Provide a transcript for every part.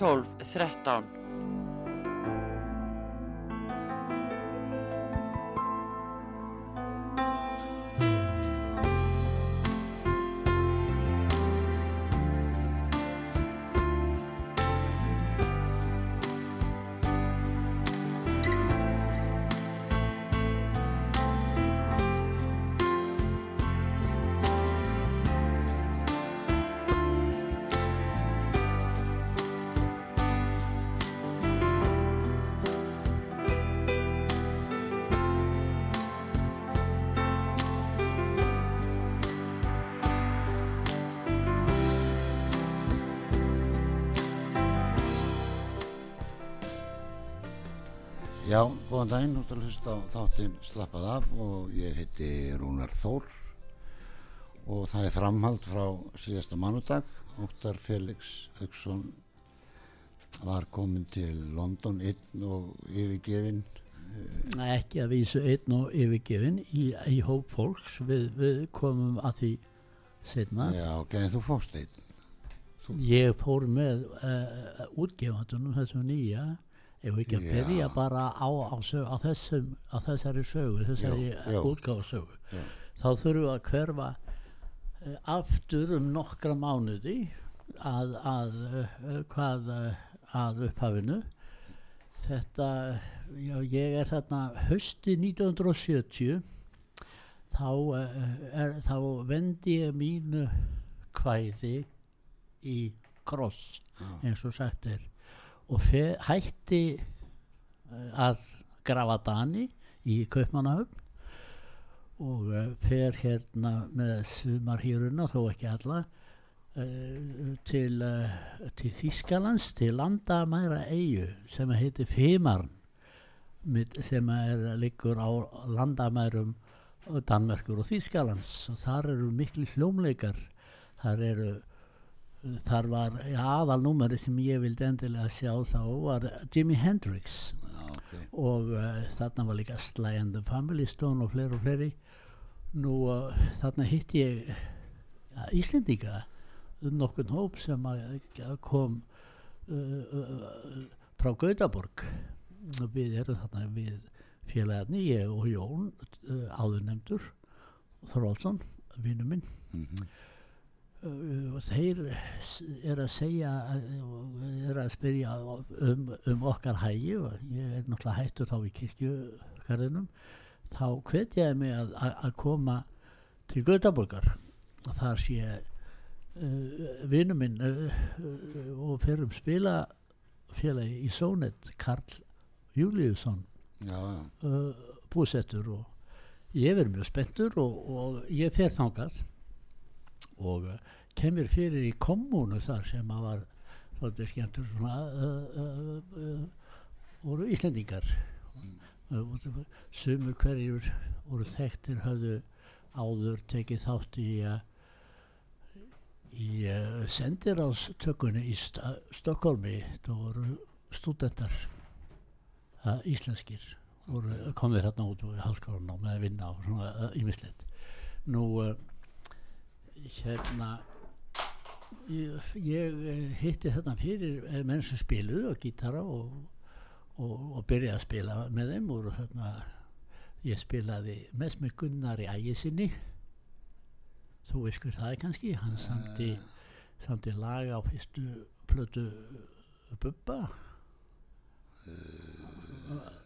12 13. góðan daginn, þú ert að hlusta á þáttinn Slappað af og ég heiti Rúnar Þór og það er framhald frá síðasta mánudag. Óttar Felix Haugsson var komin til London einn og yfirgefin. Nei, ekki að vísu einn og yfirgefin í, í hóp fólks. Við, við komum að því setna. Já, ok, þú fórst einn. Ég fór með uh, útgefandunum þessum nýja ef við ekki að byrja bara á, á, sög, á, þessum, á þessari sögu þessari Já. þá þurfum við að hverfa uh, aftur um nokkra mánuði að, að uh, hvað uh, að upphafinu. Þetta já, ég er þarna hösti 1970 þá, er, þá vendi ég mínu kvæði í kross eins og sagt er og fe, hætti uh, að grafa Dani í Kaupmannahöfn og uh, fer hérna með sumarhýruna þó ekki alla uh, til, til Þýskalands til landamæra eigu sem heitir Fimarn sem er liggur á landamærum Danmerkur og Þýskalands. Og þar eru miklu hljómleikar. Þar eru þar var ja, aðalnúmeri sem ég vildi endilega sjá þá var Jimi Hendrix. Já, ok. og uh, þarna var líka Sly and the Family Stone og fleiri og fleiri. Nú uh, þarna hitt ég ja, Íslendinga nokkurn hóp sem kom uh, frá Gautaborg. Við erum þarna við félagarni, ég og Jón áðurnemdur Þorvaldsson, vinnu minn. Mm og þeir er að segja og er að spyrja um, um okkar hægi og ég er náttúrulega hættur þá í kirkjugarðinum. Þá hvetjaði mig að, að, að koma til Gautaborgar og þar sé uh, vinnu minn uh, uh, og ferum spila félagi í Sónet Karl Júliusson uh, búsettur og ég verið mjög spenntur og, og ég fer þangað og uh, kemur fyrir í kommunu þar sem að var svolítið skemmtur svona uh, uh, voru Íslendingar. Uh, sumur hverjur voru þekktir höfðu áður tekið þátt í í sendiráðstökunni í Sta Stokkólmi það voru stúdentar íslenskir voru komið hérna út úr halskólan með að vinna og svona ímislegt nú hérna ég, ég eh, hitti þarna fyrir eh, menn sem spiluðu og gítara og, og, og byrjaði að spila með þeim og þarna ég spilaði mest með Gunnar í ægisinni þú veiskur það kannski? Hann samti, samti laga á fyrstu plötu Bubba. Gunnar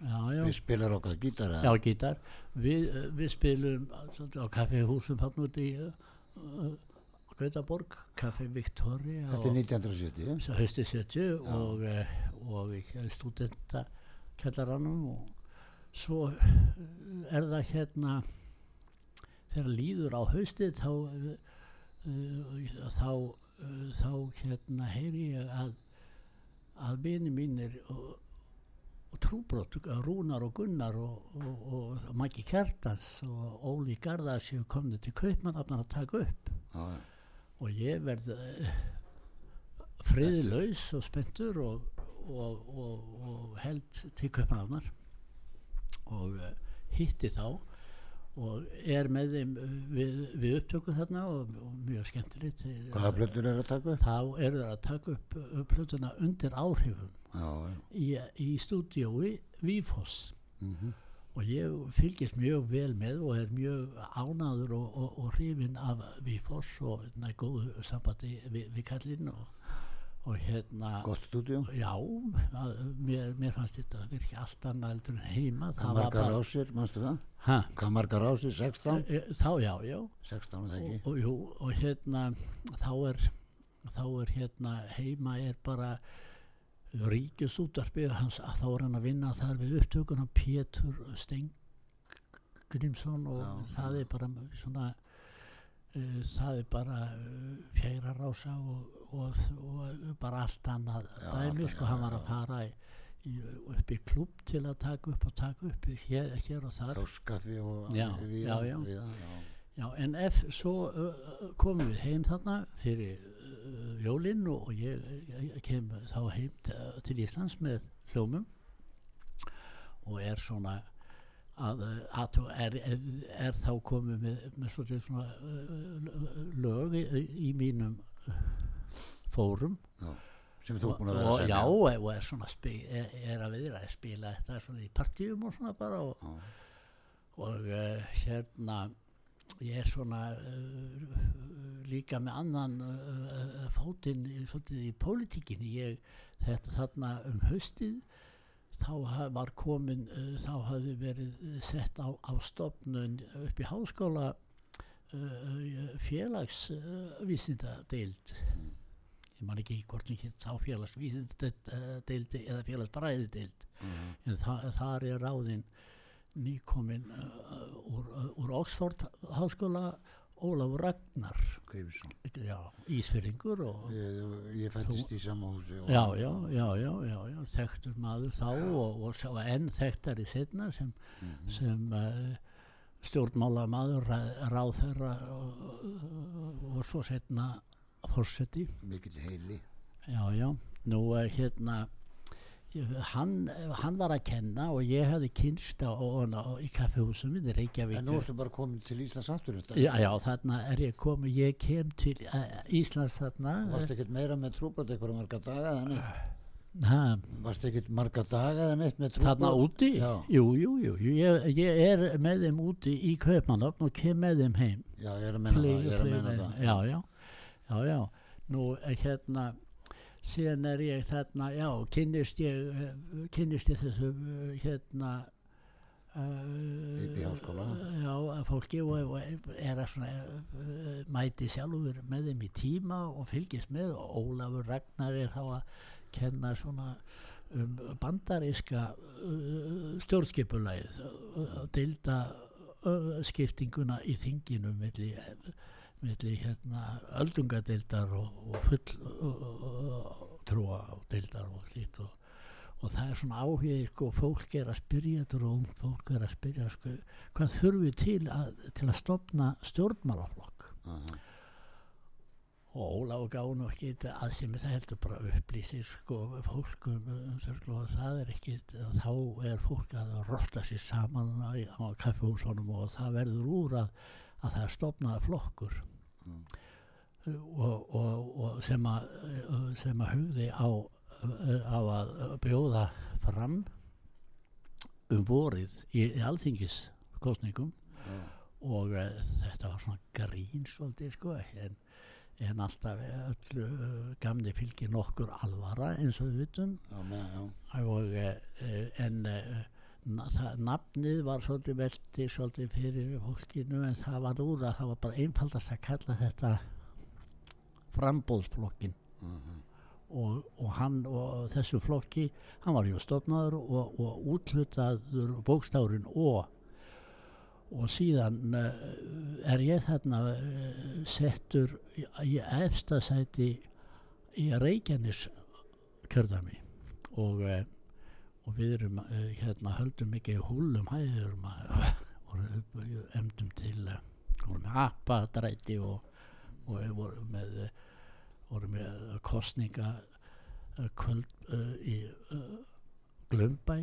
Já, já, Við spilar okkar gítara. Já, gítar. Við, uh, við spilum á kaffihúsum hann út í uh, Gautaborg, Kaffi Victoria Þetta er 1970. og hösti 70 og, uh, og í stúdenta kjallaranum og svo er það hérna þegar líður á haustið þá uh, uh, þá, uh, þá hérna heyri ég að að vini mínir og, og trúbrot, Rúnar og Gunnar og, og, og Maggi Kjartans og Óli Garðars séu komni til kaupmannafnar að taka upp já, já. og ég verð uh, friðlaus og spenntur og, og, og, og held til kaupmannafnar og uh, hitti þá og er með þeim uh, við, við upptöku þarna og, og mjög skemmtilegt hvaða blöttur er að taka upp? þá eru það að taka upp plötuna undir áhrifum. Í, í stúdíói Vífoss Mm og ég fylgist mjög vel með og er mjög ánaður og, og, og hrifin af Vífoss og næ, góðu sambandi við, við kallinn og, og hérna gott stúdíu já, að, mér, mér fannst þetta virki allt annað heldur en heima. Hvað margar rásir, mannstu það? ha, hvað margar rásir, 16? e, þá já, já. 16 er það og, ekki og, og hérna þá er, þá er hérna heima er bara ríkisútarpið hans að þá er hann að vinna þar við upptökuna Pétur Stengrimsson og Já. það er bara svona uh, það er bara uh, fjæra rása og, og, og bara allt annað Já, dæmi sko hann var að fara í, upp í klubb til að taka upp og taka upp hér, hér og þar þórskaffi og Já, víða, já, já. víða, já. En ef svo uh, komum við heim þarna fyrir jólinn og, og ég, ég kem þá heim til Íslands með hljómum og er svona að, að er, er, er þá komið með, með svona uh, lög í, í mínum fórum sem þú er búin að vera og, að semja já, og er svona spi, er, að viðra að spila þetta svona í partíum og svona bara og, Já. og uh, hérna ég er svona uh, líka með annan uh, fótinn í- pólitíkinni. Ég þetta þarna um haustið þá var komin uh, þá hafði verið sett á, á stofnun upp í háskóla félagsvísindadeild ég man ekki hvort hétt þá félagsvísindadeild eða félagsfræðideild. Mhm. en þa þar er ráðinn nýkomin uh, úr, uh, úr Oxford háskóla Ólafur Ragnar. Já, Ísfyrringur og ég, ég fættist í sama húsi og- já, já, já, já, þekktur maður þá og, og, enn þekktari setna sem, Mhm. sem uh, stjórnmála maður ráð þeirra og, og, og svo setna fórseti mikill heili Já, já, nú uh, hérna hann, hann var að kenna og ég hefði kynst á, á, á, í kaffehúsum í Reykjavík. En nú ertu bara komin til Íslands aftur já, já, þarna er ég komið ég kem til uh, Íslands þarna varst ekkert meira með trúbát eitthvað marga daga varst ekkert marga daga þarna úti? Já, jú, jú, jú, ég, ég er með þeim úti í Kaupmannöfn og kem með þeim heim. Já, ég er að menna það. já, já, já, já. Nú eh, hérna síðan er ég þarna, já, kynnist ég eh, kynnist ég þessu eh, hérna Upp í háskóla. já, að fólki og, og er að svona mæti sjálfur með þeim í tíma og fylgist með og Ólafur Ragnar er þá að kenna svona um bandaríska stjórnskipulæð uh, dilda skiptinguna í þinginu milli milli hérna öldungadeildar og, og full uh, uh, trúa og deildar og slít og, og það er svona áhuga sko, fólk er að spyrja og ung fólk er að spyrja sko, hvað þurfi til að, til að stopna stjórnmálaflokk Aha. og Ólaf gáði ekki að sem það heldur bara upplýsir sko fólk um, og það er ekki þá er fólk að rotta sér saman á, á kaffehúsunum og það verður úr að, að það er stopnaða flokkur. Og, og, og sem að sem að hugði á á að bjóða fram um vorið í, í alþingiskostningum Já. og uh, þetta var svona grín svolítið sko en, en alltaf öllu uh, gamni fylgir nokkur alvara eins og við vitum með, já. og uh, en na, það, nafnið var svolítið veldi svolítið fyrir fólkinu en það var úr að það var bara einfaldast að kalla þetta frambóðsflokkin Mhm. og, og hann og þessu flokki hann var jú stofnaður og, og útlutaður bókstárin og og síðan uh, er ég þarna uh, settur í, efstasæti í Reykjanes kjördami og, eh, og við erum eh, hérna höldum mikið húlum hæður og emdum til eh, vorum með appadræti og, og við vorum með eh, vorum með kostninga kvöld uh, í uh, Glömbæ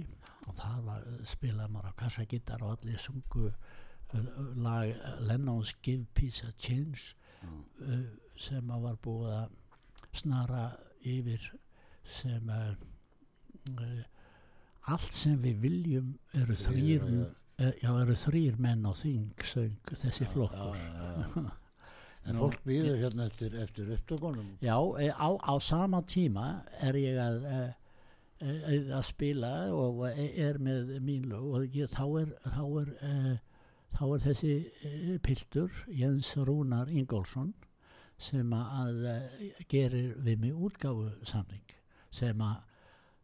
og það var spilað maður á kassagittar og allir sungu uh, lag Lennon's Give Peace a Change uh, sem að var búið að snara yfir sem uh, allt sem við viljum eru þrýr já, uh, já, eru þrýr menn á þing söng þessi flokkur já, já, já. En Nú, fólk býður hérna eftir, eftir upptökunum Já, e, á, á sama tíma er ég að, e, e, að spila og er með mín lög og ég, þá, er, þá, er, e, þá er þessi piltur Jens Rúnar Ingólfsson sem að gerir við mig útgáfu samling sem að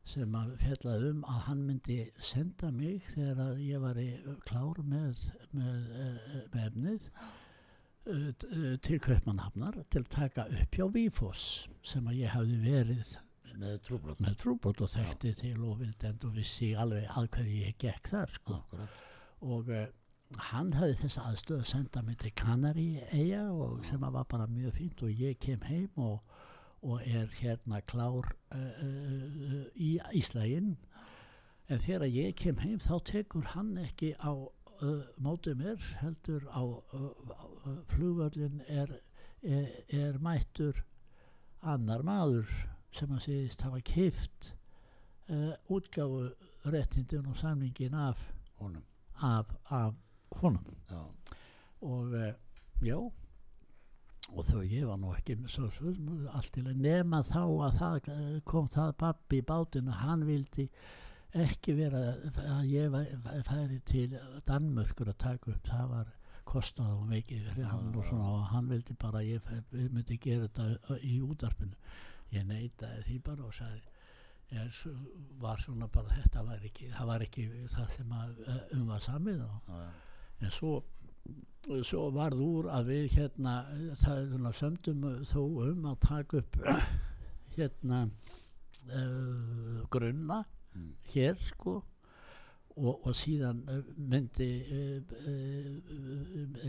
sem að fjallaði um að hann myndi senda mig þegar að ég var í klár með, með, eh, með efnið t- uh, til Kaupmannhafnar til að taka upp hjá Vífoss sem að ég hafði verið með trúbrot. og þekkti til og vildend og vissi alveg að hverju ég gekk þar sko. Og uh, hann hafði þess aðstöð að senda mig til Kanari eiga og sem að var bara mjög fínt og ég kem heim og, og er hérna klár uh, uh, í Íslægin en þegar ég kem heim þá tekur hann ekki á uh, mótið mér heldur á flugvöllin er, er, er mættur annar maður sem að séðist hafa kift útgáfu réttindin og samlingin af, honum. af, af honum. Já, og já og þó ég var nú ekki svo, svo, allt til að nema þá að það eh, kom það pappi í bátinn og hann vildi ekki vera að ég færi til Danmörkur að taka upp. Það var kostað og mikið hann og svona og hann vildi bara að ég myndi gera þetta í útarpinu ég neitaði því bara og sagði ég var svona bara þetta var ekki, það var ekki það sem að, eh, um var samið og en svo svo varð úr að við hérna það sömdum þó um að taka upp hérna uh, grunna Mm. hér sko og, og síðan uh, myndi uh,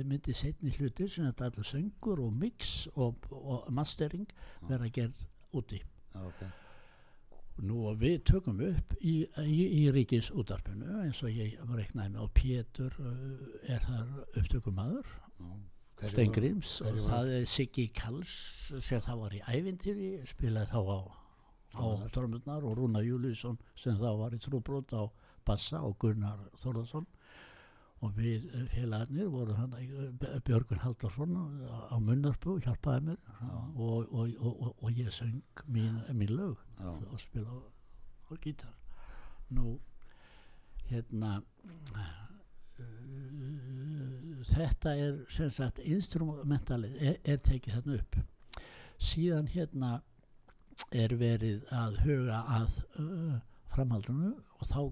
myndi setni hlutir sem þetta allir söngur og mix og, og mastering vera gerð úti. Ok Nú við tökum upp í, í, í ríkis útarpinu eins og ég reiknaði með og Pétur uh, er þar upptökumadur hverju og það er Siggi Kalls sem það var í ævintýri spilaði þá á, á trommunar og Rúna Júliusson sem þá var í trúbrót á bassa og Gunnar Þorðarsson og við eh, félagarnir voru hann Björgun Haldarsson á, og hjálpaði mér. Og, og, og, og, og ég söng mín, mín lög já, og spila á, gítar. Nú hérna uh, þetta er sem sagt instrumentalið er, er tekið þarna upp. Síðan hérna er verið að huga að uh, framhaldinu og þá,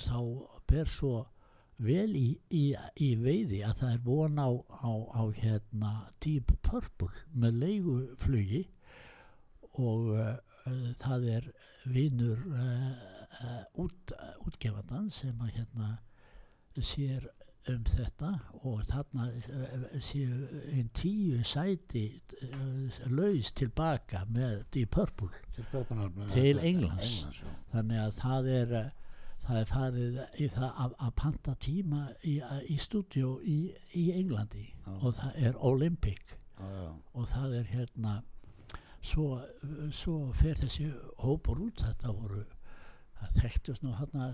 þá ber svo vel í, í, í veiði að það er von á, á, á hérna Deep Purple með leiguflugi og uh, það er vinur uh, uh, út, útgefandan sem að hérna sér um þetta og þarna séu einn tíu sæti laus tilbaka með Deep Purple til Til Englands. Englands þannig að það er það er farið í það að, að panta tíma í, í stúdíu í, í Englandi Já. og það er Olympic. Já, já, og það er hérna svo, svo fer þessi hópur út. Þetta voru það þekktust nú hérna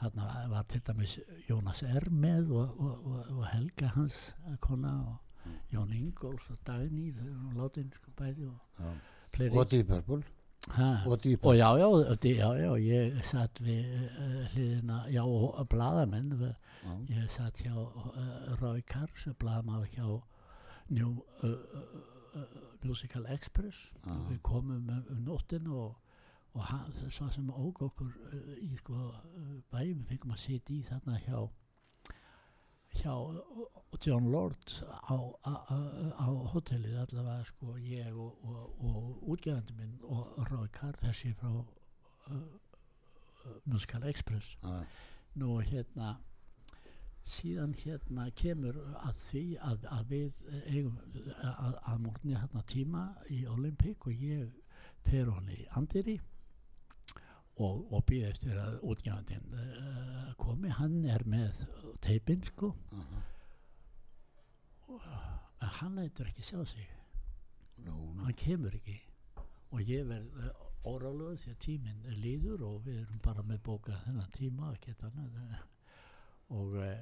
hérna var til dæmis Jónas R. með og, og, og, og Helga hans kona og Jón Ingóls og Dagný þau eru nú látin sko bæði og Deep Purple Ha, og Deep og já, já, já, já, ég satt við uh, hliðina, já, og bladamenn, við- ég satt hjá uh, Roy Carr, sem bladamaður hjá New uh, Musical Express, og við komum um, um nóttin og, og hann, þess að sem óg okkur í sko bæjum, við fengum að sitja í þarna hjá hjá John Lord á, á, á, hotellið allavega sko ég og, og, og útgefandi minn og Rói Karr þessi frá uh, uh, Musical Express. Já, nú hérna síðan hérna kemur að því að, að við eigum að, að morgunni hérna tíma í Olympic og ég fer honni í Andiri og, og býð eftir að útgefandinn uh, komi, hann er með teipinn sko. Aha. en hann lætur ekki sjá sig. Nú, nú, hann kemur ekki. Og ég verð uh, órálöð því að tíminn líður og við erum bara með bóka þennan tíma og hann og uh,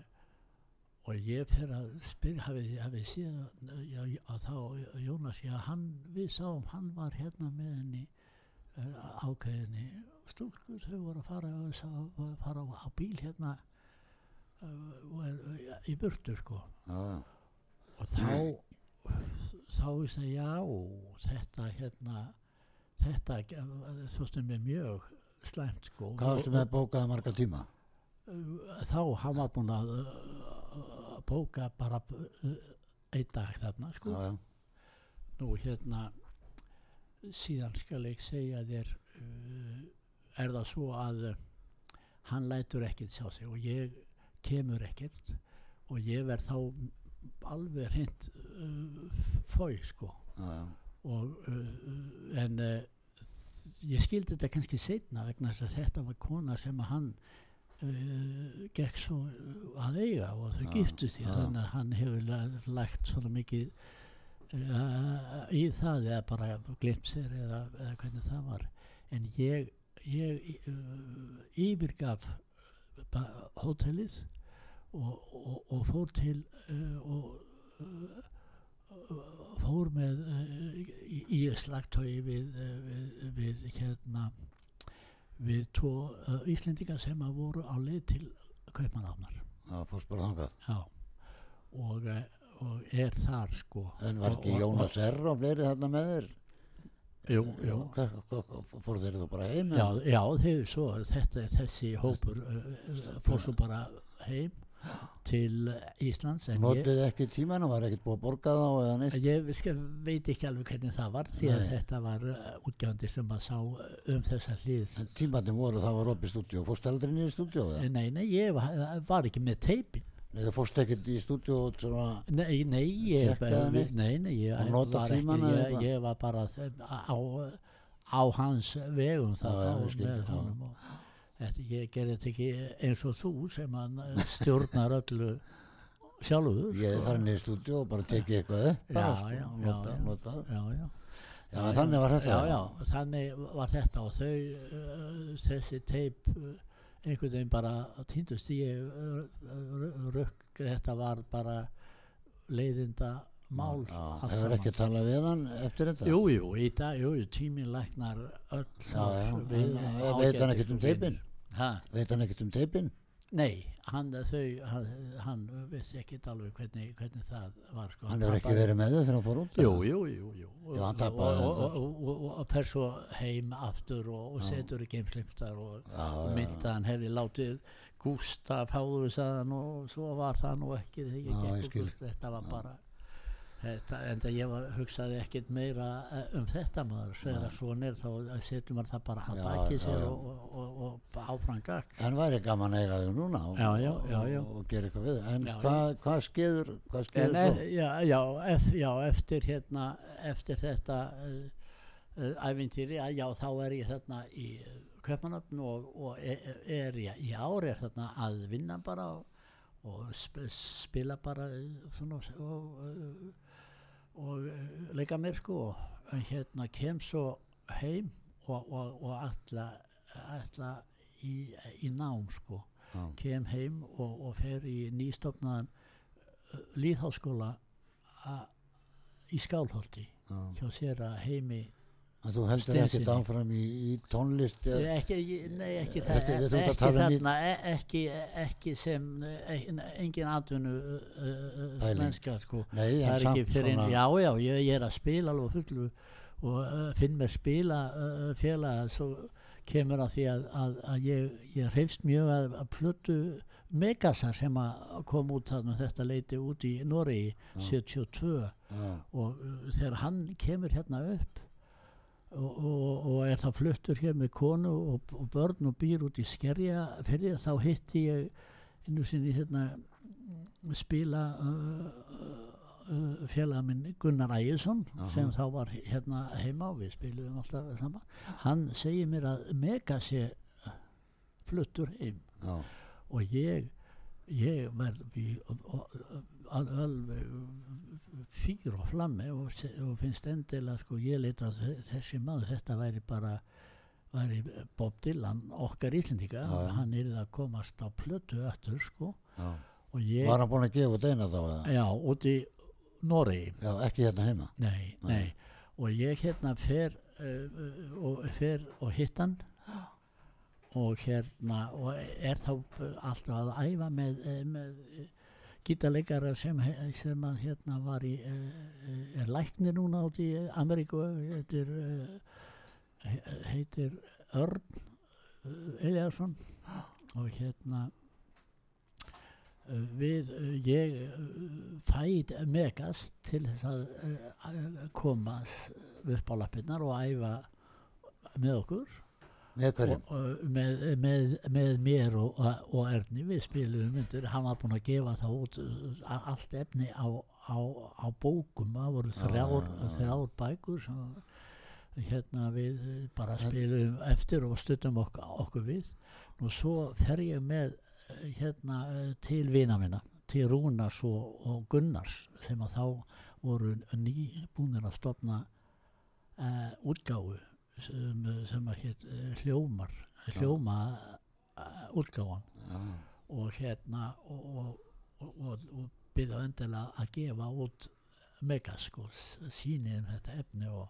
og ég fer að spyrja hafið, síðan uh, að þá Jónas já hann við sáum hann var hérna með henni uh, ákveðinni stúlku þau voru að fara, að fara á, á bíl hérna uh, er, uh, í burtu sko. Já, og þá þá ég segi já þetta hérna þetta svo stundum er mjög slæmt sko. Hvað varstu með bókaða marga tíma? Uh, þá hann var búinn að bóka bara einn dag þarna sko. Já, já, nú hérna síðan skal ég segja þér uh, er það svo að uh, hann lætur ekkert sjá sig og ég kemur ekkert og ég verð þá alveg hreint uh, fói sko. Já, já, og uh, en uh, ég skildi þetta kannski setna vegna þess að þetta var kona sem að hann gekk svo að eiga og þau giftu því þannig að hann hefur lagt svona mikið í það eða bara glimt sér eða, eða hvernig það var. En ég, ég yfirgaf hótelið og, og, og fór til og fór með í, í slagtói við, við, við hérna við tvo Íslendingar sem að voru á leið til Kaupanáfnar já, fórst bara þangað? Já og, og er þar sko. En var ekki Og- Jónas R. og fleiri þarna með þér jú, jú. Fóru þeir þú bara heim Já, já þeir svo þetta, þessi hópur fór svo bara heim til Íslands notuðu ekki tíman og var ekkert búið að borga þá eða neitt? Ég skal, veit ekki alveg hvernig það var því að Nei. þetta var útgjöndi sem að sá um þessa hlið. En tímandi voru það var opið stúdíu fórst aldrei niður í stúdíu nei, nei, ég var, var ekki með teipin nei það fórst ekkert í stúdíu og svona nei, nei, ég, nei, nei, ég var ekki eða ég, ég var bara á, á hans vegum það ég skil, honum ég gerði þetta ekki eins og þú sem hann stjórnar öllu sjálfur. Ég farið niður í stúdíu og bara tekið eitthvað upp þannig var þetta. Þannig var þetta og þau, uh, þessi teip uh, einhvern veginn bara týndust. Ég uh, rökk, þetta var bara leiðinda mál Já, hefur saman. ekki talað við hann eftir þetta? Jú, jú, í dag, jú, jú, tíminn læknar öll sár já, við en, eh, veit hann ekkert um teipin? veit hann ekkert um teipin Nei, hann, þau, hann, hann vissi ekkert alveg hvernig, hvernig það var sko. hann hefur ekki verið með þau þegar hann fór út Jú, jú, jú, jú. Já, hann og, tapaði og, fer svo heim aftur og, og setur í geimslimstar og, og að hann hefði látið Gustaf Háður og svo var það nú ekki þegar ég gekk út. þetta var bara þetta, en ég var, hugsaði ekkert meira eh, um þetta maður. Þegar svona er þá setur maður það bara að baki sér og, og, og, og áfram gakk hann væri gaman að eiga þau núna og, Já, já, já, og, gera eitthvað við en hvað, hvað skeður hvað En, skeður e, já, já, ef, já, eftir hérna eftir þetta uh, uh, ævintýri, að já, þá er ég þarna í Kaupanöfn og, og er, er ég í ári er þarna að vinna bara og, sp spila bara uh, svona og, uh, og uh, leika mér sko og hérna kem svo heim og, og, og alla, alla í, í nám sko Já. kem heim og, og fer í nýstofnaðan uh, líðháskóla í Skálholti Já. hjá sér að heimi að þú heldur ekkert áfram í, í tónlist eða- ekki, nei ekki Þetta- það. þurfum að ekki um þarna e- ekki, ekki sem e- engin atvinnu uh, mennska sko. Nei, það en er samt ekki fyrir svona já já ég, ég er að spila alveg fullu og uh, finn mér spila uh, félaga svo kemur að því að, að, að ég, ég hreifst mjög að, að plötu Megasar sem að kom út þarna þetta leiti út í Noregi 72 já, og þegar hann kemur hérna upp og, og, og er það fluttur hér með konu og, og börn og býr út í skerja. Fyrir þá hitti ég einu sinni hérna spila uh, uh, félag minn Gunnar Ægjesson sem þá var hérna heima og við spilum alltaf saman. Hann segir mér að mega sé fluttur heim. Já, og ég ég verð al- alveg fýr og flammi og, og finnst endilega sko ég leit að þessi maður þetta væri bara væri Bob Dylan okkar íslendinga já. hann er að komast á plötu öttur sko. Og ég, var hann búin að gefa út eina þá já, út í já, ekki hérna heima? Nei, Nei. og ég hérna fer uh, og fer og hitt hann. Og hérna og er þá alltaf að æfa með, uh, með gítarleikara sem, sem að hérna var í uh, er læknir núna át í Ameríku heitir uh, he- heitir Örn Eliasson og hérna við, ég fæd megast til þess að koma s- upp á lappirnar og æfa með okkur með og, með, með, með mér og, og, Erni við spilum myndir, hann var búinn að gefa það út uh, allt efni á, á, á bókum, það voru þrjár, já, já. þrjár bækur sem hérna við uh, bara spilum eftir og stuttum okkur, okkur við. Og svo fer ég með uh, hérna uh, til vina minna til Rúnars og, og Gunnars að þá voru nýbúnir að stopna uh, útgáfu sem, sem að hétt uh, hljómar hljóma útgáfan. Já, og hérna og, og, og, og, byrða endilega að gefa út megaskos sýnið um þetta efni og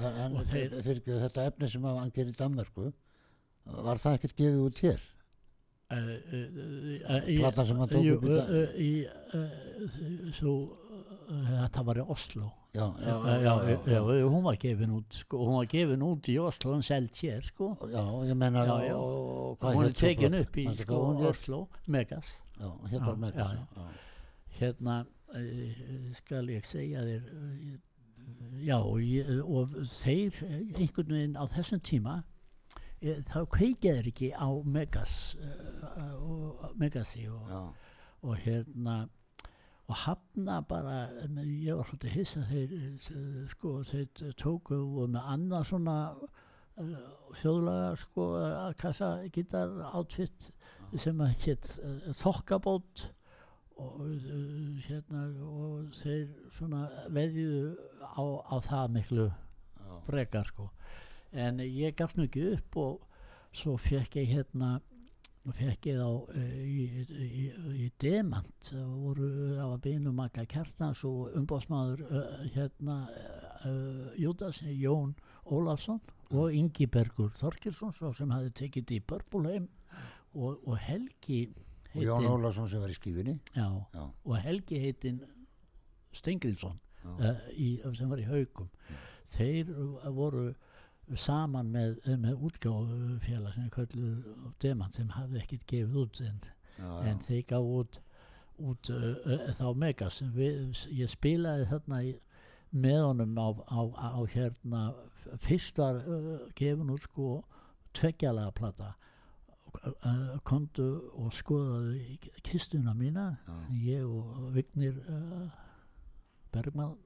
en, en þeir- fyrir ekki þetta efni sem hann gerir í Danmörku var það ekkert gefið út hér? Platan sem hann tók upp í dag? í, svo, þetta var í Oslo. Já, já, já, hún var gefin út sko, hún var gefin út í Oslo en selt hér sko. Já, ég menna hún er tekin upp í sko? Oslo Megas. Já, hér var Já, með já, já, hérna skal ég segja þér uh, já og, ég, og þeir eh, einhvern veginn á þessum tíma þá kveikja þeir ekki á Megas uh, Megasi og, og hérna og hafna bara ég var svolítið hissa þeir eh, sko þeir tóku og með annað svona uh, þjóðlaga sko að kassa gítar outfit sem að hétt uh, þokkabót og uh, hérna og þeir svona veðjuðu á, á það miklu já, frekar sko en ég gafst nú ekki upp og svo fekk ég hérna fekk ég þá uh, í, í, í Demant það voru það var beinu Magga Kjartans og umbóðsmaður uh, hérna uh, Júdas Jón Ólafsson og Ingibergur Þorkirsson svo sem hafði tekið í Purple heim og, og Helgi og Jón Ólafsson sem var í skífinni já, já, og Helgi heitin Stengriðsson uh, í, sem var í haugum þeir uh, voru saman með, með útgáfufélag sem köllu Demant sem hafði ekkert gefið út en, já, en já, þeir gaf út, út uh, þá Megas. Við, ég spilaði þarna í, með honum á, á, á hérna fyrst var uh, gefin út sko tveggjalega plata. Uh, komdu og skoðaðu í kistuna mína. Já, ég og Vignir Bergman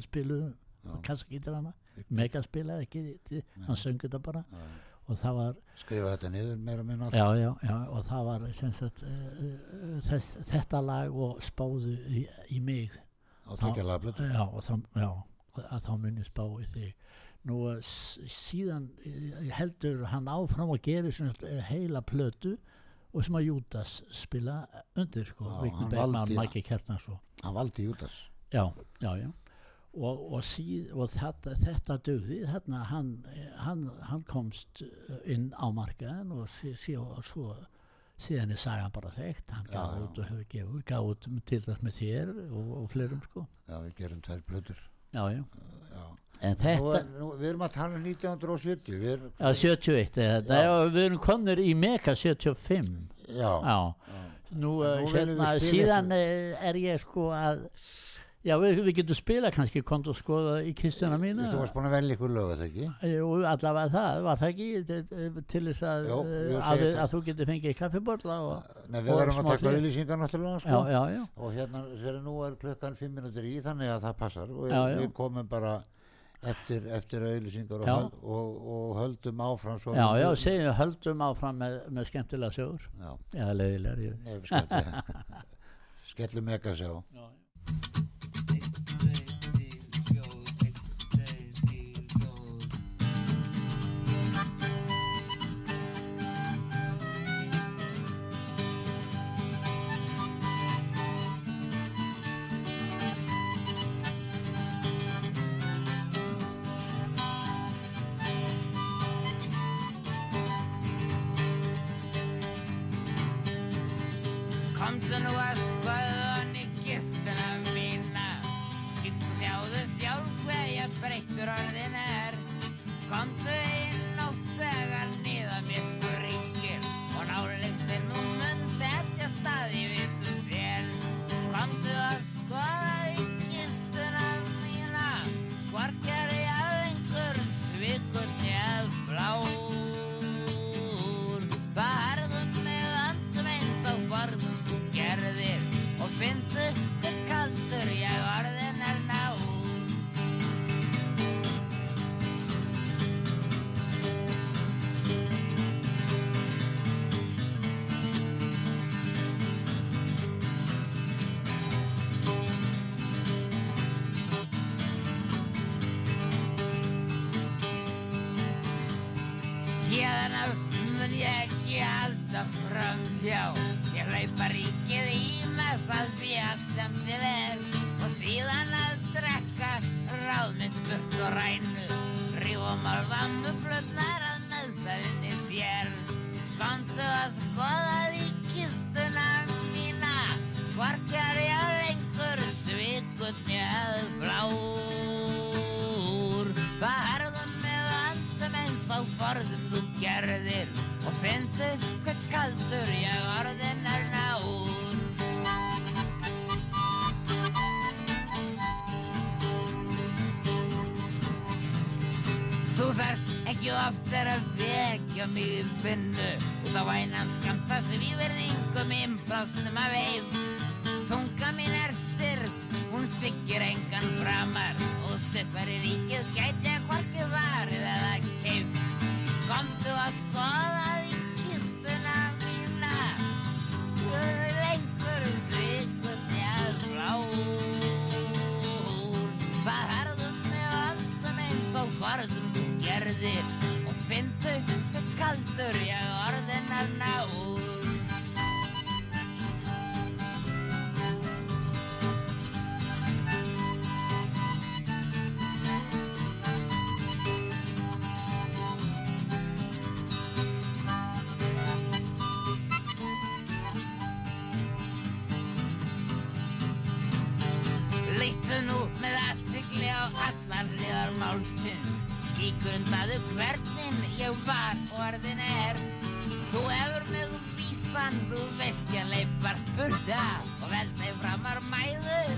spiluðu já, kassagítarana megaspilaði ekki, hann söng þetta bara. Já. og það var skrifa þetta niður meira minna já, já, já, og það var sagt, uh, þess, þetta lag og spáðu í, í mig. Á tekjalega blötu já, og að þá muni spá í þig. Nú s- síðan heldur hann áfram og gerir uh, heila plötu og sem að Júdas spila undir sko, Já, hann valdi- og hann valdi Júdas. Já, já, já og, og, síð, og þetta, þetta dögði þarna hann, hann, hann komst inn á markaðin og, sí, sí, svo síðan er sagan bara þekkt. Hann gaf út og hefur gefið gaf út til þess með þér og, og fleirum sko. Já, við gerum tvær blötur já, já, já. en þetta er, nú, við erum að tala um 1970 við erum, já, 71 er þetta, við erum komnir í Meka 75 já, nú, nú við hérna síðan er ég sko að Já, við, við getum spila kannski kont og skoða í kistuna mína. Þú varst búin að velja ykkur lög, var það ekki? Jú, allavega það, var það ekki eh, eh, til þess að, Jó, eh, að, að þú getur fengið kaffibörla og Nei, við verðum að taka auðlýsingar náttúrulega, sko. Já, já, já. Og hérna, þegar nú er klukkan fimm minútur í, þannig að það passar og já, við já. komum bara eftir, eftir auðlýsingar og, höld, og, og höldum áfram svo. Já, já, segjum við höldum áfram með, með skemmtilega sögur. Já. Já, leiðilega. Skellum ekki að sjá. time. allarlegar málsins. Í grundaðu hvernin ég var orðin er. Þú hefur mig um vísan, þú veist ég leipar burða og vel þeim framar mæður.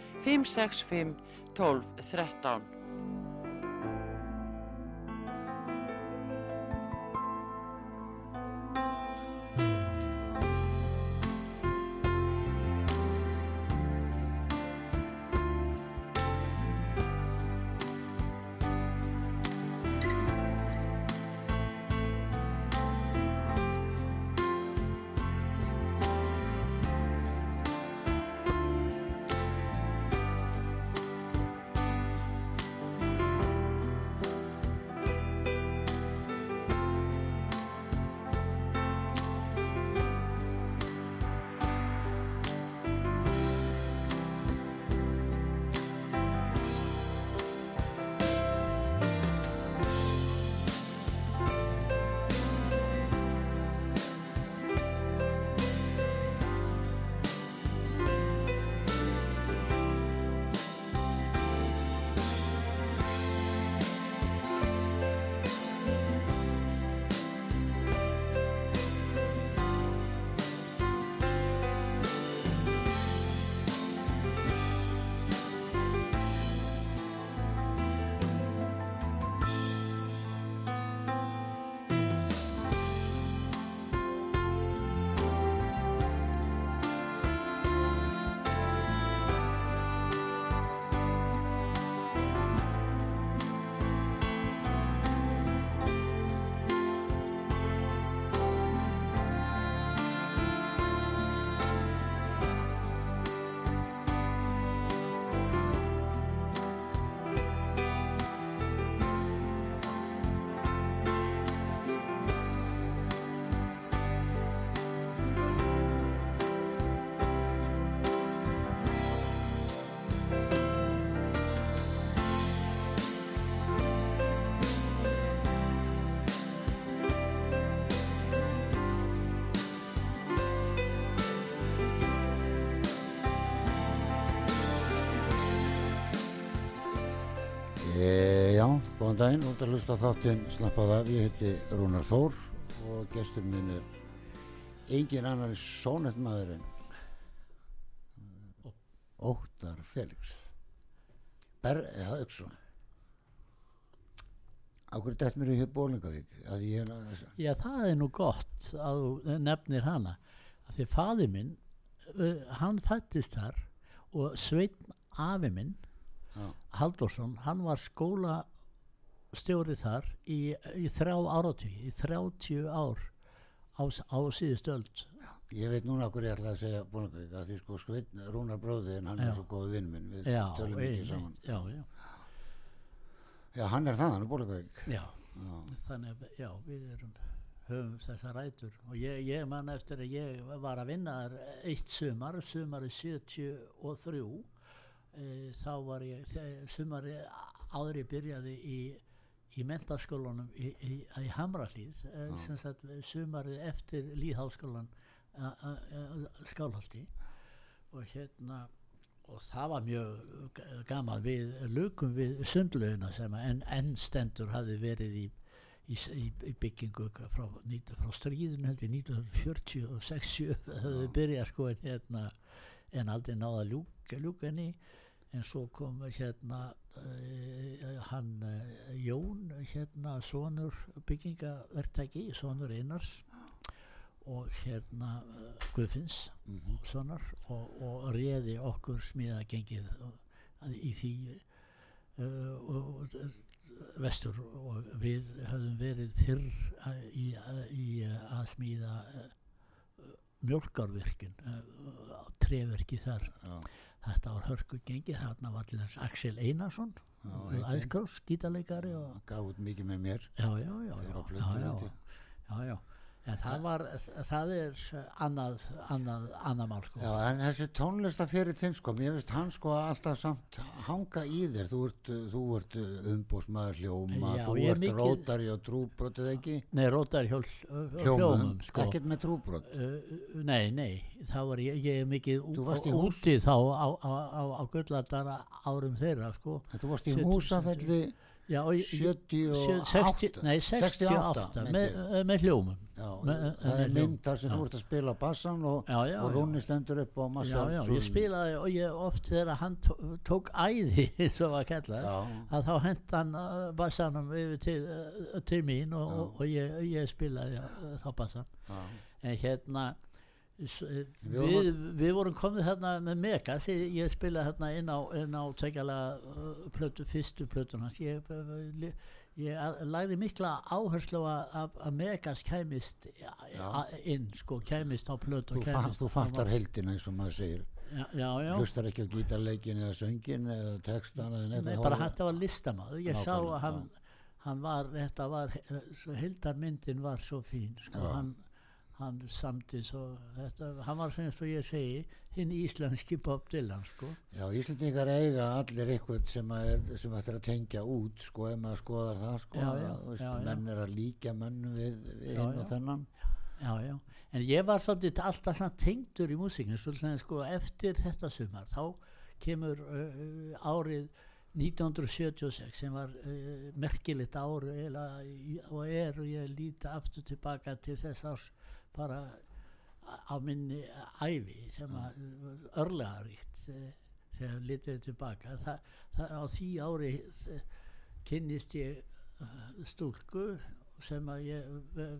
565 12 13 góðan daginn, út að hlusta á þáttinn slappað af, ég heiti Rúnar Þór og gestur minn er engin annar sónettmaður en Óttar Felix. Ber, ja, Öksson Ákveður dætt mér í hér Bólingavík Já, það er nú gott að þú nefnir hana. Að því faði minn, hann fættist þar og Sveinn afi minn, Já. Halldórsson, hann var skólastjóri þar í, í þrjá áratví, í 30 ár á, á síðustu öld. Ég veit núna okkur ég ætla að segja Bólingavík að því sko Sveinn Rúnar bróðin, hann Já. er svo góð vinn minn, við Já, tölum einmitt, saman. já, já, Já, hann er það, hann er Bólingavík. já. Já. Þannig að já, við erum höfum þessar rætur og ég, ég man eftir að ég var að vinna eitt sumar, sumari 73 e, þá var ég sumari áður ég byrjaði í, í mentaskólanum í, í, í Hamrahlíð e, sem sagt sumarið eftir líðháskólan skálhaldi og hérna og það var mjög gaman. Við lukum við sundlaugina sem enn en stendur hafi verið í, í, í, byggingu frá, frá stríðin held ég 1946 höfðu byrjað sko en hérna en aldrei náða ljúka henni en svo kom hérna uh, hann uh, Jón hérna sonur byggingaverktæki sonur Einars og hérna uh, Guðfinns Mhm. sonar og, og réði okkur smíða gengið í því uh, og, vestur. Og við höfum verið fyrr í, í að smíða mjölkarvirkin uh, treverki þar. Já, þetta var hörku gengið þarna var til þess Axel Einarsson æðkross, gítarleikari og gaf út mikið með mér. Já, já, já, já, já, já, en það var það er annað annað, annað mál sko. Já, en þessi tónlista fyrir þinn sko, mér finnst hann sko alltaf samt hanga í þér, þú ert, þú ert umbúsmaður hljóma, Já, þú er ert mikið- rótari og trúbrotið ekki, Nei, rótar hjól hljómum, hljómum sko. ekkert með trúbrot. Uh, nei, nei, þá var ég, ég er mikið úti þá á, á, á, á gulladara árum þeirra sko. En þú varst í húsafelli Já, og ég- 78, 60, nei, 68, 68 með, með hljómum Já, með- það er mynd þar sem Já. þú ert að spila bassan og, og já. Rúni stendur upp á massa Já, já, ég spilaði og ég oft þegar hann tó- tók æði Já. að þá hent hann uh, bassanum yfir til, uh, til mín og, og, og ég, ég spilaði uh, þá bassan en hérna s- eh, Við við, við vorum komið þarna með Megas ég, ég spilaði þarna inn á, á tveikjalega uh, plötu, fyrstu plötun hans ég, ég, ég a- lagði mikla áherslu að, að Megas kæmist a- inn sko, kæmist á plötu Þú, fa þú fattar heldina eins og maður segir. Já, já, já. hlustar ekki á gítarleikin eða söngin eða textan eða Nei, bara þetta var listamaður. Ég sá Nákvæmlega, að hann, hann var var, hildarmyndin var svo fín sko, hann, hann samti svo þetta, hann var sem ég segi hinn íslenski Bob Dylan sko. Já, Íslendingar eiga allir eitthvað sem, er, sem ættir að tengja út sko, ef maður skoðar það sko, Já, já, veist, já, menn er að líka menn við, við hinn og þennan já, já. en ég var svolítið alltaf tengdur í músíkinu svolítið sko eftir þetta sumar þá kemur uh, árið 1976 sem var uh, merkilegt ár og er og ég líti aftur tilbaka til þess árs bara á minni æfi sem örlegaríkt þegar litið tilbaka Þa, það, á því ári eh, kynnist ég uh, stúlku sem að ég eh,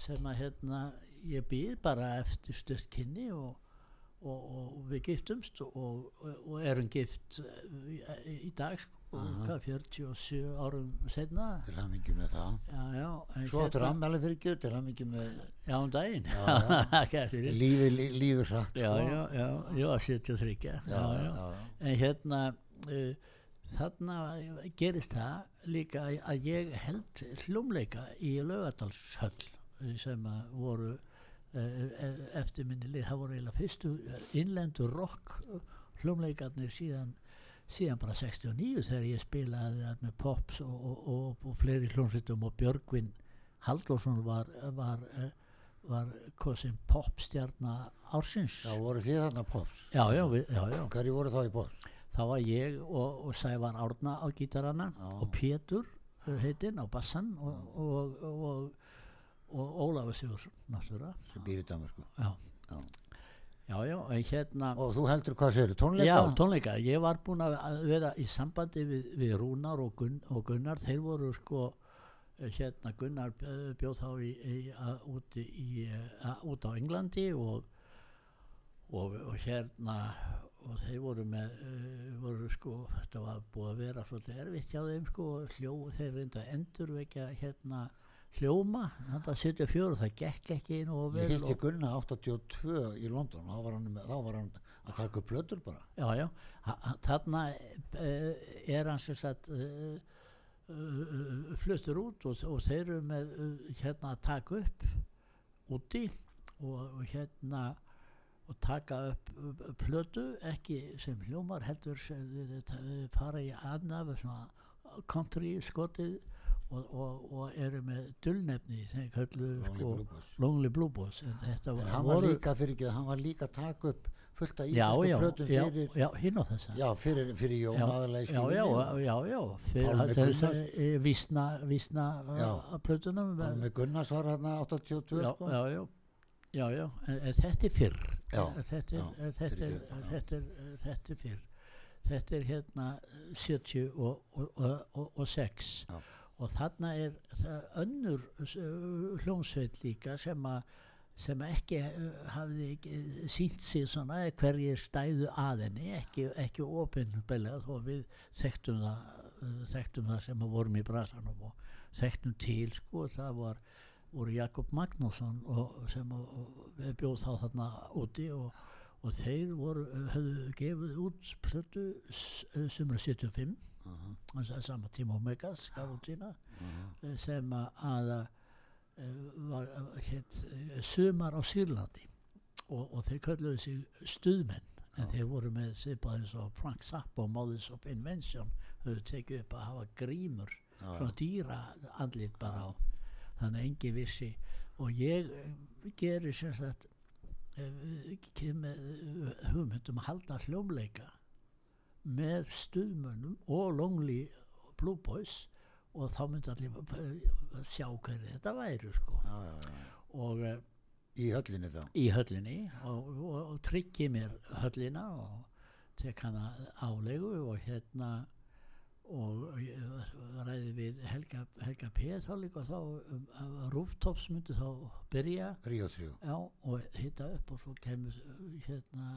sem að hérna ég býð bara eftir stutt kynni og, og, og við giftumst og, og, erum gift eh, í, dag sko. Hvað 47 árum setna til hamingi með það. Já, já, Svo áttur hérna- ammæli fyrir gjöð til hamingi með já, um daginn. Ekki lífi lí, líður hratt já, sko. já, já, ég var 73 já, já, já, já, já. en hérna uh, þarna gerist það líka að ég held hljómleika í laugadalshöll eh, sem að voru uh, eftir minni lið, það voru eiginlega fyrstu innlendur rock hljómleikarnir síðan síðan bara 69 þegar ég spilaði það með Pops og, og, og, og fleiri hljómsveitum og Björgvin Halldórsson var var, eh, var kosin popstjarna ársins. Já, voru þið þarna pops? Já, já, við, já, já. Hverju voru þá í pops? þá var ég og, Sævar Árna á gítarana og Pétur uh, heitinn á bassan og, og, og, og Ólafur náttúrulega. Sem býr í Danmarku já, Já. Já, já, en hérna Og þú heldur hvað segir, tónleika? Já, tónleika, ég var búinn að vera í sambandi við, við Rúnar og, Gunn, og Gunnar, þeir voru sko eh, hérna Gunnar eh, bjóð þá í, í, í, út á Englandi og, og, og hérna og þeir voru með uh, voru sko, þetta var búið að vera svolítið erfitt hjá þeim sko og hljó, þeir reynda að endurvekja hérna hljóma, þetta 74 það gekk ekki nú vel Ég hitti og- Gunna 82 í London þá var hann, með, þá var hann að taka upp plötur bara. Já, já, þarna uh, er hann sem sagt uh, uh, fluttur út og, og þeir eru með hérna að taka upp úti og, og hérna og taka upp plötu ekki sem hljómar heldur sem fara í svona country skotið og, og, og eru með dullnefni Lonely sko Blue. Lonely Blue Boys. En þetta En var, hann var líka fyrir ekki, hann var líka að taka upp fullt af íslensku plötum fyrir, já, hinn á þessa. Já, fyrir, fyrir Jón aðalega já, já, já, já, fyrir Pálmi að þess Gunnars. að e, vísna, vísna að plötunum. Með Gunnars var hann 82 já, sko. já, já, já, já, en, en þetta er fyrr. Þetta er, fyrr. Þetta er hérna 70 og, og, og, og, og 6 Já. Og þarna er önnur hljómsveit líka sem að sem ekki hafði ekki sínt sig svona hverjir stæðu að henni ekki, ekki opinbelega þó við þekktum það, þekktum það sem vorum í brasanum og þekktum til sko það var voru Jakob Magnússon og, sem við bjóð þá þarna úti og, og þeir voru, höfðu gefið út plötu eh, sumra 75 Þess að sama tíma Omegas gaf út sína aha. eh, sem að, að var hétt Sumar á Sýrlandi. Og, og þeir kölluðu sig stuðmenn en þeir voru með svipað eins og Frank Zappa og Mothers of Invention höfðu tekið upp að hafa grímur svona dýra andlit bara á. Þannig engi vissi. Og ég eh, geri sem sagt eh, kem með eh, hugmyndum að halda hljómleika með stuðmönnum og Lonely Blue Boys og þá myndi allir sjá hverju þetta væri sko já, já, já. og eh, í höllinni þá í höllinni og, og, og tryggi mér höllina og tek hana álegu og hérna og ræði við Helga, Helga P. þá líka þá um, að Rooftops myndi þá byrja. Ríó 3 já, og hitta upp og svo kemur hérna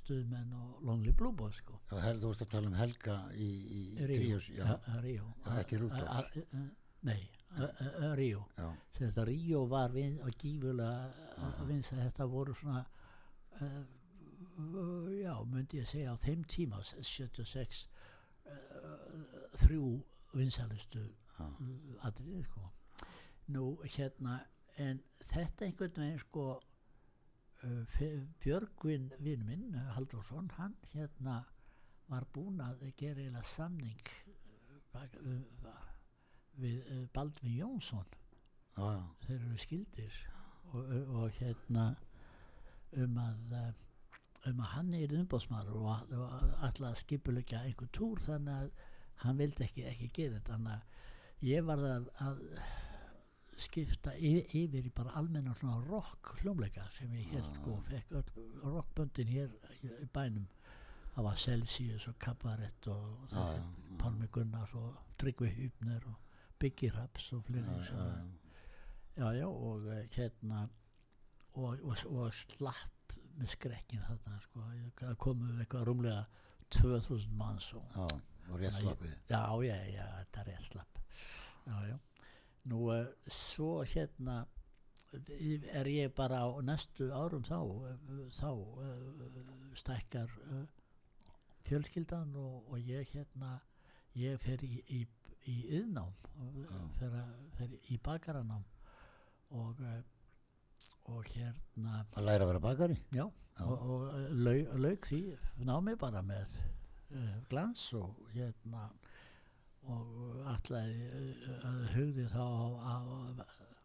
stuðmenn og Lonely Blue Boys sko. Já, hel, þú veist að tala um Helga í, í. Já, ekki Rooftops. Nei, Ríó. Þetta Ríó var vin, og gífulega að þetta voru svona uh, já, myndi ég segja á þeim tíma 76 uh, þrjú vinsælustu Já. atriði sko. Nú hérna en þetta einhvern veginn sko Fe- Björgvin vinn minn Haldursson, hann hérna var búinn að gera eiginlega samning við Baldvin Jónsson. Já, já, þeir eru skildir. Og, og hérna um að eh, um að hann er umbóðsmaður og, og alltaf skipulegja einhver túr þannig að hann vildi ekki, ekki gera þetta. Þannig að ég var að, að skipta yfir í bara almenna svona rock hljómleika sem ég held sko fekk öll rockböndin hér í, bænum. Það var Celsius og Cabaret og Já, þessi já, Pálmi Gunnars og Tryggvi Hübner og Biggie Raps og fleiri já, sem já, að já, já, og eh, hérna og, og, og slapp með skrekkin þarna sko, það komu eitthvað rúmlega 2000 manns og, já, og rétt slappið. Já, já, já, þetta er rétt slapp. Já, já. Nú, uh, svo hérna er ég bara á næstu árum þá eh, þá uh, stækkar fjölskyldan og, og ég hérna ég fer í, í, í yðnám fer, að- fer í bakaranám og og hérna að læra að vera bakari? Já, og, og uh, lauk, lauk því námi bara með uh, glans og hérna og allavega uh, hugði þá á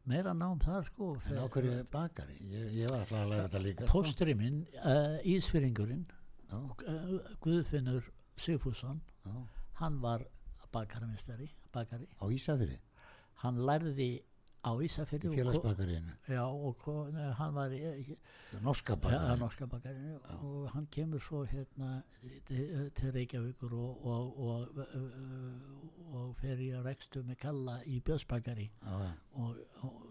meira nám þar sko en á hverju bakari, ég, ég var alltaf að læra þetta líka sko. Póstri minn, uh, Ísfyrringurinn já, uh, Guðfinnur Sigfússon já, hann var bakarmestari bakari, á Ísafiri hann lærði á ko- félagsbakariðinu, já, og hann var norska ja, bakari norska bakarinu og hann kemur svo hérna til, Reykjavíkur og, og, og, og, fer í að rekstu með kalla í Björnsbakari já. og,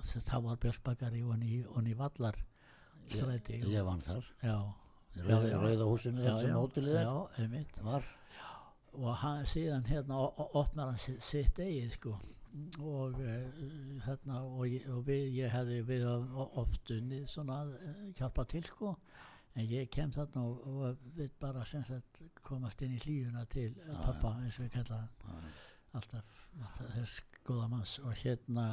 það var Björnsbakari og hann í, Vallar stræti ég vann þar. Já, í rauða, Já, já. rauða húsinu þar sem hótelið er. Var. Og hann, síðan hérna opnar hann sitt eigið sko og uh, hérna og, og við, ég hefði við oft unnið svona að uh, hjálpa til sko. En ég kem þarna og, og við bara sagt komast inn í hlífuna til uh, pappa eins og ég kalla það alltaf, þess góða manns. Og hérna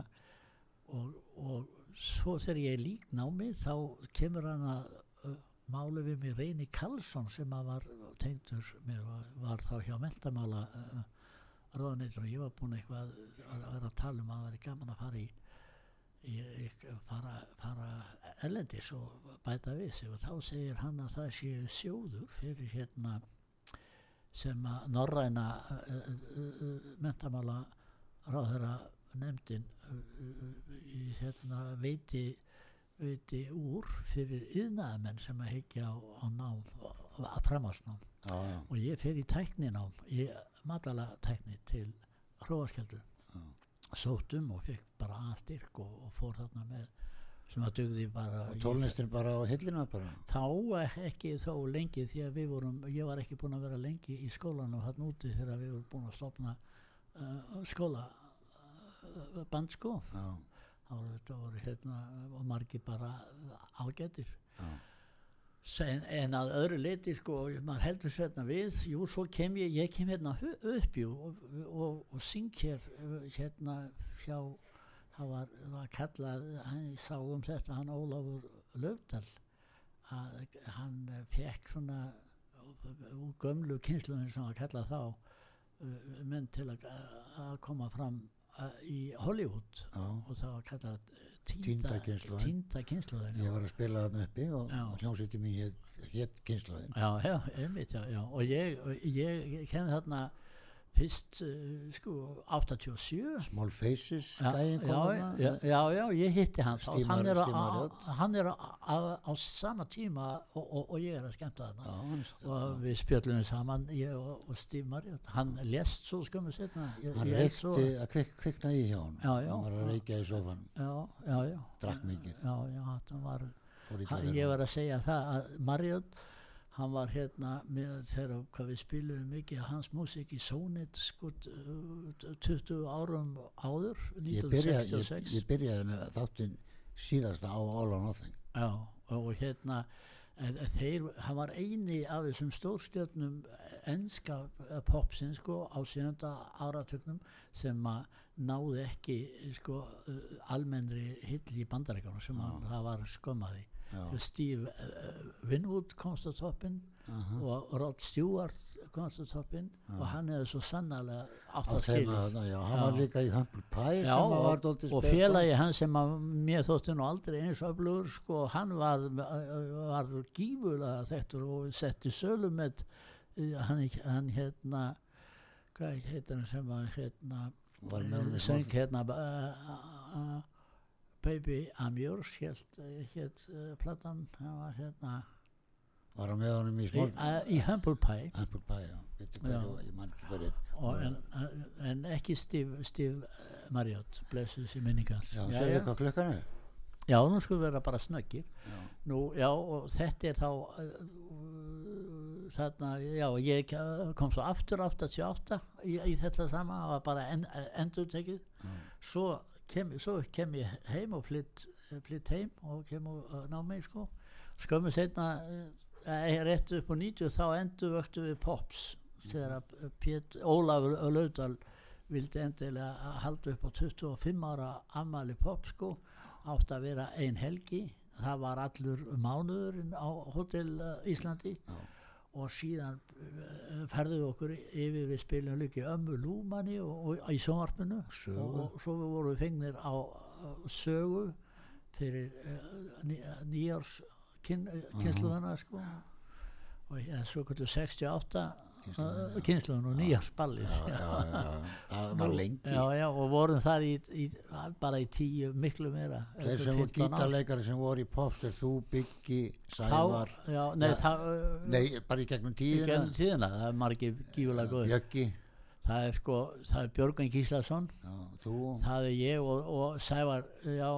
og, og svo þegar ég lík námi þá kemur hann að uh, málu við mig Reyni Karlsson sem að var tengdur mér var, var þá hjá mentamála uh, ráðaneitur og ég var búin eitthvað að, vera að tala um að það væri gaman að fara í, í, í fara, fara ellendis og bæta við sig. Og þá segir hann að það sé sjóður fyrir hérna sem að norræna uh, uh, uh, mentamála ráðherra nefndin í hérna veiti veiti úr fyrir yðnaðamenn sem að higgja á, á nám framhásnám já, og ég fer í tækninám í matala tækni til hróaskjöldu sótum og fekk bara aðstyrk og, og fór þarna með sem að dugði bara og tólnestin bara á hillinu bara? Þá ekki þó lengi því að við vorum, ég var ekki búin að vera lengi í skólanum þarna úti þegar við vorum búin að stopna uh, skóla uh, band sko. Já, þá voru þetta voru hérna og margir bara ágættir já, en, en að öðru leiti sko maður heldur sérna við jú svo kem ég, ég kem hérna upp jú og, og, og syng hér hérna hjá hann var, var kallað hann sá um þetta hann Ólafur Löfdal að hann fekk svona úr gömlu kynsluðin sem var kallað þá uh, menn til að, að koma fram í Hollywood já. og það var kallað kynslóðin. týnda kynsluðin Ég var að spila þarna uppi og Já. hljómsveitin mín hétt hét kynslaðin. Já, já, einmitt, já, já. og ég, ég, ég kenni þarna fyrst, uh, sko, 87 Small Faces, kom já, já, já, já, ég hitti hann Steve hann Mar- er, á, hann er á, sama tíma og, og, og ég er að skemmta hann og við spjöllum saman ég og, og Steve Marriott hann lést svo skömmu setna ég, hann reykti að kvik, kvikna í hjá hann. Hann var að reykja í sofan, drakk mikið. hann hann, ég var að segja það að Marriott hann var hérna með þegar hvað við spilum mikið hans músík í Sónit sko t- 20 árum áður Ég byrjaði, ég, 1966 ég byrjaði þáttinn síðasta á All or Nothing. Já, og hérna e- e- þeir, hann var eini af þessum stórstjörnum enska popsins sko á sjönda áratugnum sem að náði ekki sko uh, almennri hill í bandarækjum sem hann, það var skömmaði Já. Steve uh, Winwood komst á toppin Aha. og Rod Stewart komst á toppin og hann hefði svo sannarlega átt að skilja. hann var líka í Humble Pie Já, og, og félagi hann sem mér þótti nú aldrei eins öflugur sko, hann var, var gífulega þektur og setti sölu með hann, hann hérna hvað heitir hann sem hérna Var í söng hérna uh, uh, Baby I'm Yours hélt, hélt uh, platan. Var hérna var hann með honum í í, smól uh, í Humble Pie. Humble Pie, já, Já. og, en, en ekki Steve, Steve Marriott blessuð sér minningans Já, Já, nú skulum vera bara snöggir. Nú, já, og þetta er þá þarna, já, ég kom svo aftur 88 í, í þetta sama, það var bara en, endur tekið. Svo kem, svo kem ég heim og flytt, flytt heim og kem og ná mig, sko. Skömmu setna, uh, rétt upp á 90, þá endur vöktu við Pops, þegar Pét, Ólafur Laudal vildi endilega halda upp á 25 ára ammali Pops, sko átt að vera ein helgi það var allur mánuðurinn á Hotel uh, Íslandi Já. Og síðan uh, ferðum við okkur yfir við spilum líka í ömmu Lúmanni og, og í sjónvarpinu. Og, og svo við vorum við fengnir á sögu fyrir uh, ný, nýjárs kyn, kynsluðana sko. Og svo kvöldu 68 uh, kynsluðan og já, já. það var lengi. já, já, og vorum þar í, í, bara í tíu miklu meira þeir sem voru 15 ár. gítarleikari sem voru í Popster þú, Biggi, þá, Sævar. já, nei, Ja. það nei, bara í gegnum í tíðina. gennum tíðina, það er margir gífulega góð Bjöggi, það er sko, það er Björgun Gíslason. Já, það er ég og, og Sævar já,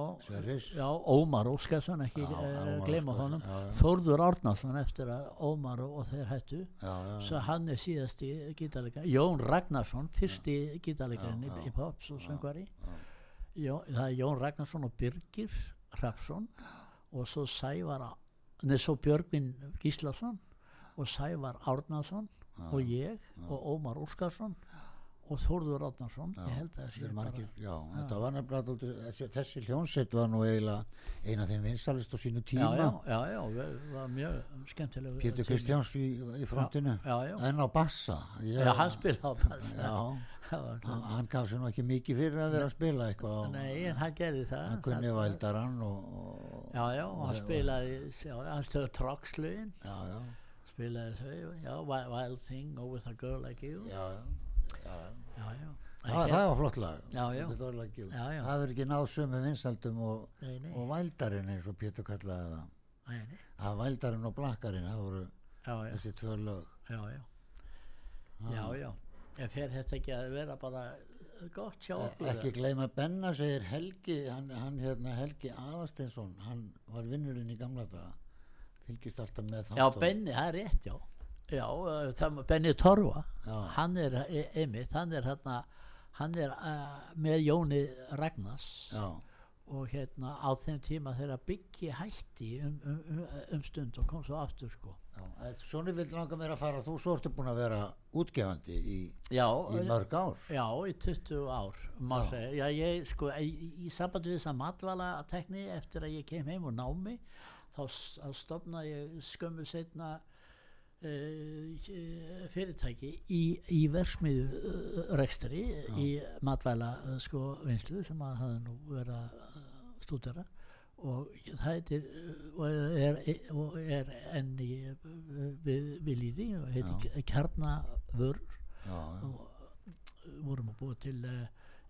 já, Ómar Óskarsson ekki uh, gleyma honum. Þórður Árnason eftir að Ómar og, þeir hættu. Svo hann er síðasti gítarleikar Jón Ragnarsson, fyrsti gítarleikarinn í, í Pops og söngvari. Jó, það er Jón Ragnarsson og Birgir Hrafsson og svo Sævar neð svo Björgvin Gíslason og Sævar Árnason og ég og Ómar Óskarsson og Þórður Árnason ég held að það sé Þeir bara margir, já, dálítið- þessi, þessi hljónsett var nú eiginlega eina af þeim vinsalist á sínu já, tíma. já, já, já, það var mjög skemmtileg Pétur Kristjáns í, í frontinu. Já, já, en á bassa ég, já, hann spila á bass já, Það var- hann, hann gaf sér nú ekki mikið fyrir að vera að spila eitthvað nei, en hann gerði það hann kunni Það- vældarann og, og já, já, og hann spilaði já, hann stöðu Troxlögin já, já, spilaði þau, já, Wild, Thing with a girl like you. Já, já, já. já, já, Það, var flott lag. Já, já. Já, já. það verður ekki náð sömu vinsaldum og, nei, nei, og vældarinn eins og Pétur kallaði það. Að vældarinn og blakkarinn það voru já, já, þessi tvö lög. Já, já. Já, já, en fer þetta ekki að vera bara gott hjá okkur ekki gleyma Benna segir Helgi. Hann, hann hérna Helgi Aðarsteinsson hann var vinnurinn í gamla daga. Fylgist alltaf með já, þáttunum. Benni, það er rétt, já já, uh, það, Benni Torfa Já. hann er e- einmitt, hann er hérna hann er uh, með Jóni Ragnars já, og hérna á þeim tíma þegar byggi hætti um, um, um, um stund og kom svo aftur sko Já, en Svona vil langa mér að fara þú svo ertu búin að vera útgefandi í, já, í mörg ár já, í 20 ár Já. ég sko í, sambandi við þessa matvala tekni eftir að ég kem heim og námi þá, s- þá stofna ég skömmu setna fyrirtæki í, í versmiðu uh, rekstri í matvæla uh, sko vinslu sem að hafa nú verið að stúdera. Og það heitir og er, og er enn í uh, við, við líði og heitir kjarnavör Já, já, og vorum að búa til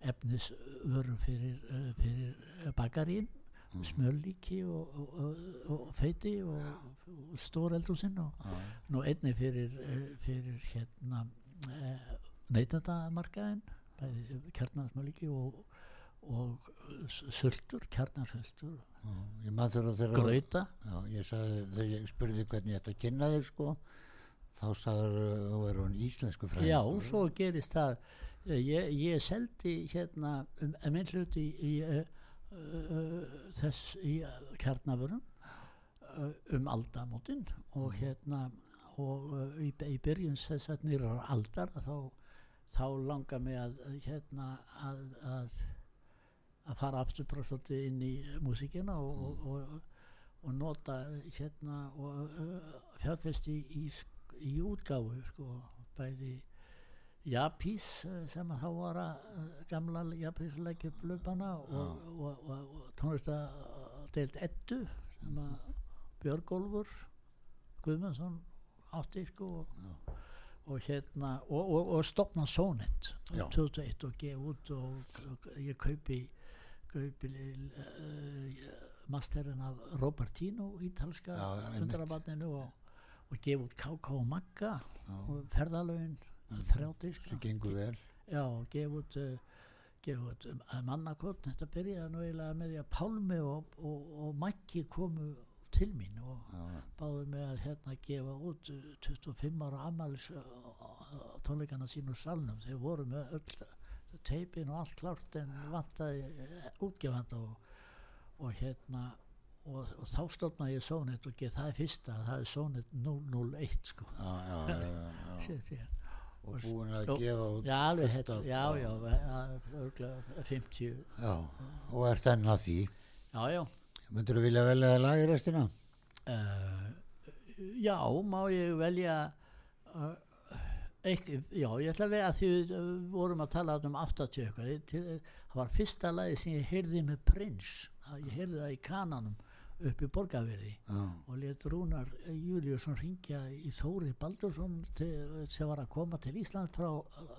efnisvörum fyrir, fyrir bakarín smjörlíki og, og, og, og feiti og, og stóreldúsinn og já, nú einni fyrir, uh, fyrir hérna neytandamarkaðin bæði kjarnarsmjörlíki og, og s- sultur, kjarnarsöltur já. Ég sagði, þegar ég spurði hvernig ég ætti að kynna þig sko þá sagður þú eru hann íslensku fræðingur. Já, svo gerist það eh, ég, ég seldi hérna um, minn hluti í, uh, þess í uh, kjarnavörum uh, um aldamótin og hérna og uh, í, í byrjun þess að nýrar aldar þá, þá langar mig að hérna að, að að fara aftur bara svolítið inn í músíkina og, og, og, og nota hérna og uh, fjárfest í, í, í útgáfu sko, bæði Japís eh, sem þá var að eh, gamla Japís leggja upp löpana og, og, og, og tónlistadeild Eddu sem að Björgólfur Guðmundsson átti sko og, og hérna og, og, og stopna Sónet Já. 2001 og gefa út og, ég kaupi kaupi uh, masterinn af Robertino ítalska hundrabarninu og, og gefa út K.K. og Magga og ferðalögin þrjá diska. Sem gengur vel. Já, gefa út út um, mannakvöld þetta byrjaði nú eiginlega með því að Pálmi og, og, og Maggi komu til mín og já, báðu mig að hérna gefa út uh, 25 ára ammælis uh, tónleikana sín úr salnum. Þeir voru með öll teipin og allt klárt en vantaði útgefanda og, og hérna og, og þá stofnaði ég Sónet og það er fyrsta, það er Sónet 001 sko. Já, já, já, já. og búin að gefa út já, alveg af- já, já, örgulega 50 já, og ert enn að því? Já, já. Myndur þú vilja velja það lag í restina? Uh, já, má ég velja uh, ekki, já, ég ætla að vega því við uh, vorum að tala um 80 eitthvað, það var fyrsta lagi sem ég heyrði með Prins Það- ég heyrði það í kananum upp í borgarverði og let Rúnar Júliusson ringja í Þóri Baldursson til, sem var að koma til Ísland frá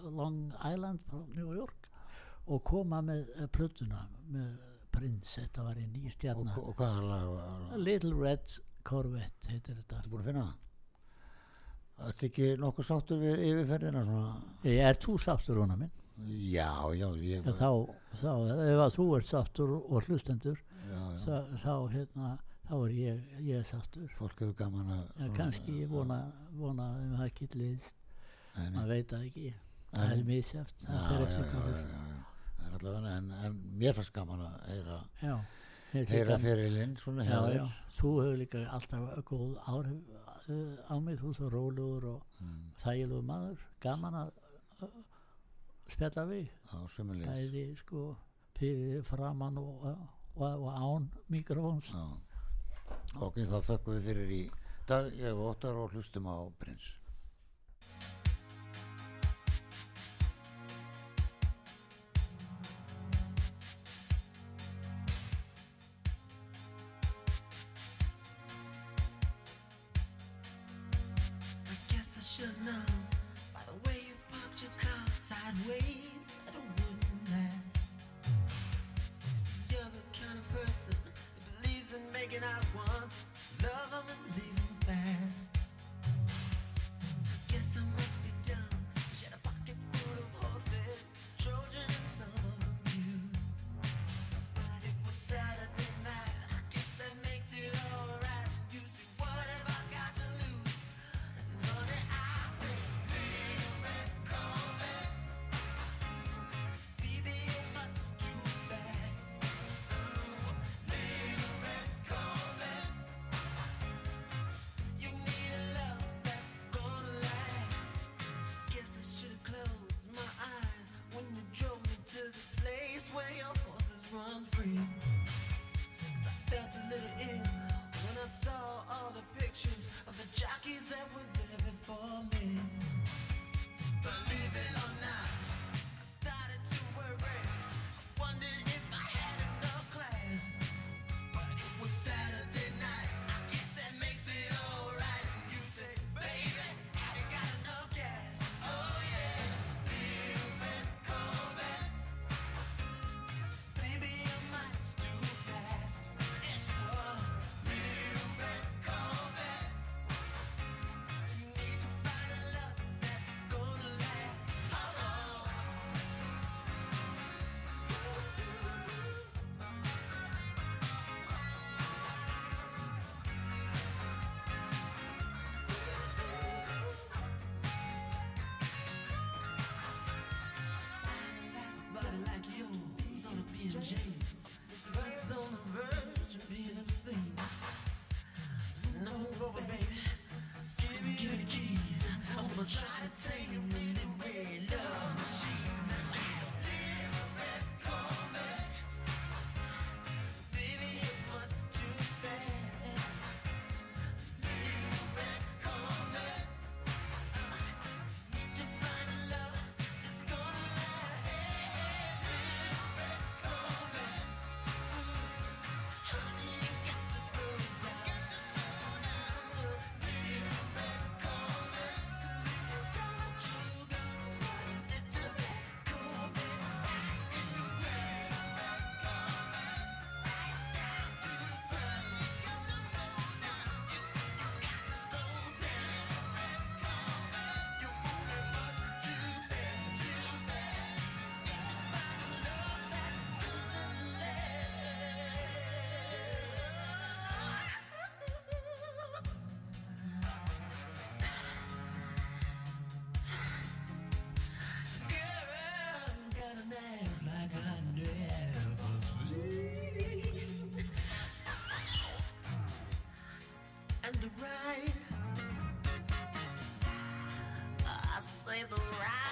Long Island frá New York og koma með uh, plötuna með Prins, þetta var í nýjir og, stjarnar og hvaða lag var Little Red Corvette heitir þetta. Þú búin að finna það? Þetta ekki nokkuð sáttur við yfirferðina svona? ég er þú sáttur húnna minn Já, já, ég þá, þá, ef að þú ert sáttur og hlustendur já, já. þá, þá, hérna, þá er ég, ég sáttur. Fólk hefur gaman að ja, kannski ég vona, vona að það ekki liðst maður veit það ekki. Það er misjáft það Já, já, eftir já, hvað já, þess já, já. Það er allavega en, en mér fannst gaman að heyra, já, heyra ferilinn svona já, hjá já, þér. þú hefur líka alltaf góð áhrif uh, á mig, þú svo rólegur og Mm, þægilegur maður. Gaman að spjalla við bæði sko fyrir framann og, og, og án mikrofóns. Ok, þá þökkum við fyrir í dag. Ég hef óttar og hlustum á prins. James was on the verge of being obscene. No move over, baby. Give me the keys. I'm gonna try to tame you. and the right. I say the right.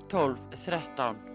12 13